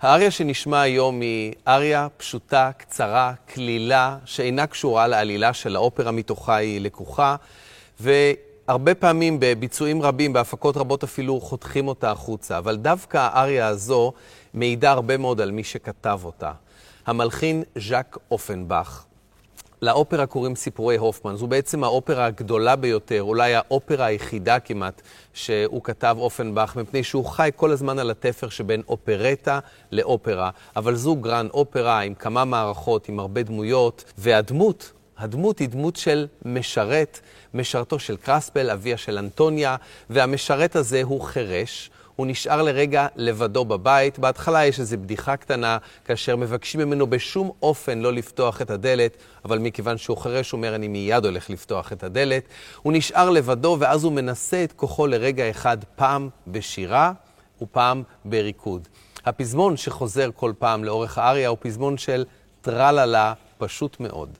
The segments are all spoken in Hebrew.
האריה שנשמע היום היא אריה פשוטה, קצרה, קלילה, שאינה קשורה לעלילה של האופרה מתוכה היא לקוחה, והרבה פעמים בביצועים רבים, בהפקות רבות אפילו, חותכים אותה החוצה. אבל דווקא האריה הזו מעידה הרבה מאוד על מי שכתב אותה. המלחין ז'אק אופנבך. לאופרה קוראים סיפורי הופמן. זו בעצם האופרה הגדולה ביותר, אולי האופרה היחידה כמעט, שהוא כתב אופנבך, מפני שהוא חי כל הזמן על התפר שבין אופרטה לאופרה. אבל זו גרן אופרה עם כמה מערכות, עם הרבה דמויות, והדמות, הדמות היא דמות של משרת, משרתו של קרספל, אביה של אנטוניה, והמשרת הזה הוא חירש. הוא נשאר לרגע לבדו בבית. בהתחלה יש איזו בדיחה קטנה, כאשר מבקשים ממנו בשום אופן לא לפתוח את הדלת, אבל מכיוון שהוא חירש, הוא אומר, אני מיד הולך לפתוח את הדלת. הוא נשאר לבדו, ואז הוא מנסה את כוחו לרגע אחד, פעם בשירה ופעם בריקוד. הפזמון שחוזר כל פעם לאורך האריה הוא פזמון של טרללה, פשוט מאוד.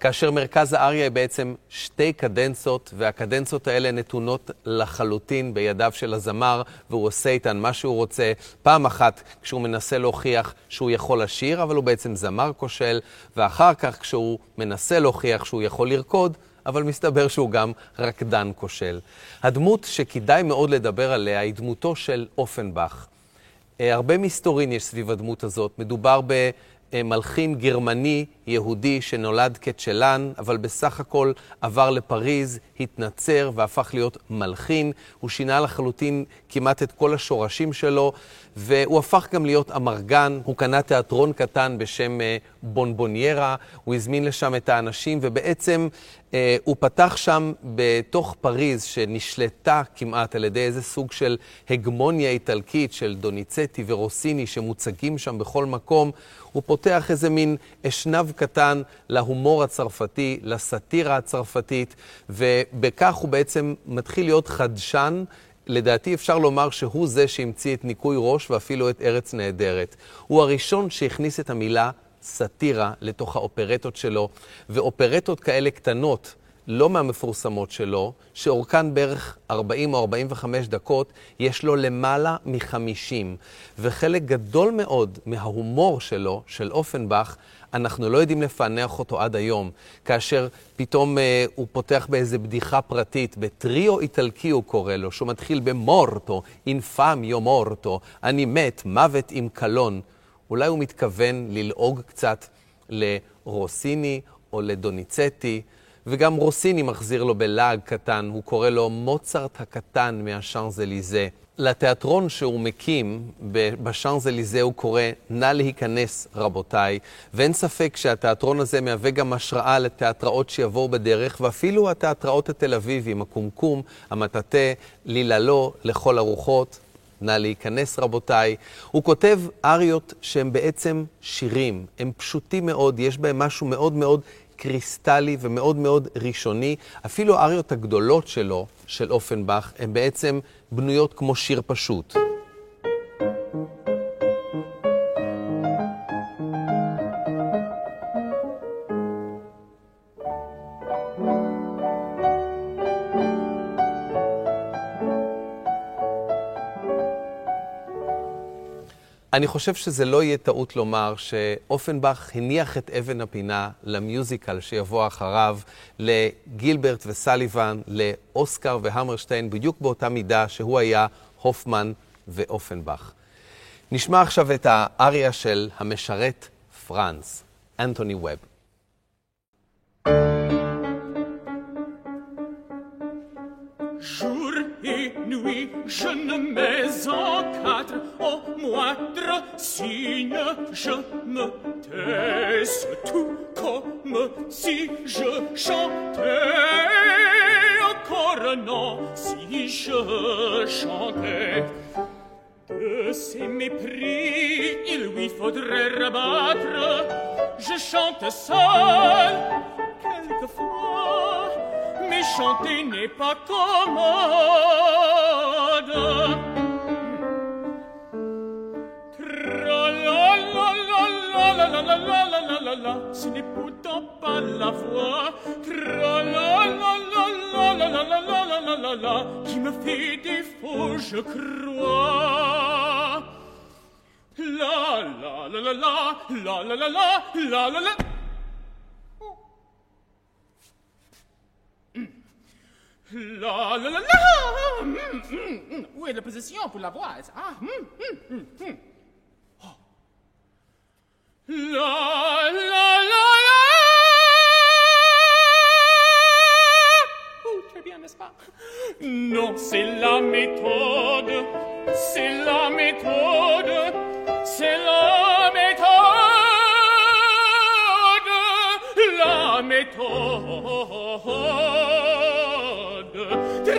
כאשר מרכז האריה היא בעצם שתי קדנצות, והקדנצות האלה נתונות לחלוטין בידיו של הזמר, והוא עושה איתן מה שהוא רוצה. פעם אחת כשהוא מנסה להוכיח שהוא יכול לשיר, אבל הוא בעצם זמר כושל, ואחר כך כשהוא מנסה להוכיח שהוא יכול לרקוד, אבל מסתבר שהוא גם רקדן כושל. הדמות שכדאי מאוד לדבר עליה היא דמותו של אופנבך. אה, הרבה מסתורין יש סביב הדמות הזאת. מדובר במלחין גרמני יהודי שנולד כצ'לן, אבל בסך הכל עבר לפריז, התנצר והפך להיות מלחין. הוא שינה לחלוטין כמעט את כל השורשים שלו, והוא הפך גם להיות אמרגן. הוא קנה תיאטרון קטן בשם אה, בונבוניירה, הוא הזמין לשם את האנשים, ובעצם הוא פתח שם בתוך פריז, שנשלטה כמעט על ידי איזה סוג של הגמוניה איטלקית של דוניצטי ורוסיני שמוצגים שם בכל מקום, הוא פותח איזה מין אשנב קטן להומור הצרפתי, לסאטירה הצרפתית, ובכך הוא בעצם מתחיל להיות חדשן. לדעתי אפשר לומר שהוא זה שהמציא את ניקוי ראש ואפילו את ארץ נהדרת. הוא הראשון שהכניס את המילה סאטירה לתוך האופרטות שלו, ואופרטות כאלה קטנות, לא מהמפורסמות שלו, שאורכן בערך 40 או 45 דקות, יש לו למעלה מ-50. וחלק גדול מאוד מההומור שלו, של אופנבך, אנחנו לא יודעים לפענח אותו עד היום. כאשר פתאום אה, הוא פותח באיזה בדיחה פרטית, בטריו איטלקי הוא קורא לו, שהוא מתחיל במורטו, אינפמיו מורטו, אני מת, מוות עם קלון. אולי הוא מתכוון ללעוג קצת לרוסיני או לדוניצטי, וגם רוסיני מחזיר לו בלעג קטן, הוא קורא לו מוצרט הקטן מהשאנזליזה. לתיאטרון שהוא מקים בשאנזליזה הוא קורא נא להיכנס רבותיי, ואין ספק שהתיאטרון הזה מהווה גם השראה לתיאטראות שיבואו בדרך, ואפילו התיאטראות התל אביביים, הקומקום, המטאטה, ליללו, לכל הרוחות. נא להיכנס רבותיי. הוא כותב אריות שהם בעצם שירים, הם פשוטים מאוד, יש בהם משהו מאוד מאוד קריסטלי ומאוד מאוד ראשוני. אפילו האריות הגדולות שלו, של אופנבך, הן בעצם בנויות כמו שיר פשוט. אני חושב שזה לא יהיה טעות לומר שאופנבך הניח את אבן הפינה למיוזיקל שיבוא אחריו, לגילברט וסליבן, לאוסקר והמרשטיין, בדיוק באותה מידה שהוא היה הופמן ואופנבך. נשמע עכשיו את האריה של המשרת פרנס, אנטוני ווב. Je ne mets en quatre au moindre signe, je me tais tout comme si je chantais. Encore non, si je chantais. De ces mépris, il lui faudrait rebattre. Je chante seul, quelquefois, chanter n'est pas commode. Ce n'est pourtant pas la voix qui me fait défaut, je crois. La la la la la la la la la la la la. La la la. Hum, hum, hum. Où est la position pour la voix Ah. Oh. La la la la. Oh, très bien, n'est-ce pas? Non, c'est la méthode. C'est la méthode. C'est la méthode. La méthode.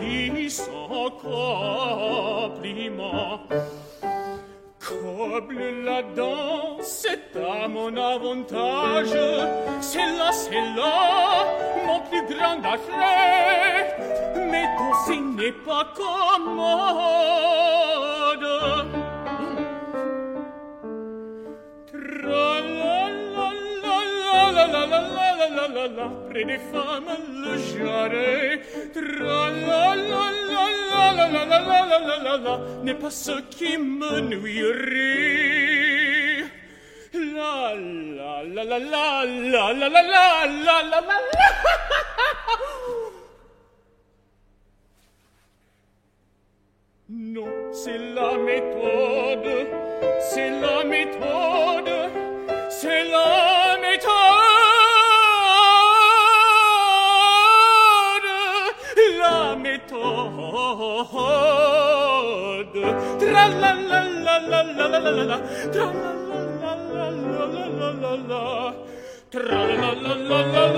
dit sans compliment. Coble la danse, c'est à mon avantage. C'est là, c'est là, mon plus grand attrait. Mais danser n'est pas commode. La la la la la la près des femmes le jarret. Tra la la la la la la la la la la la la n'est pas ce qui me nuirait. La la la la la la la la la la la la Non, c'est la méthode, la la la la la la la la la, tra la la la la la la la la tra la la la la la la la.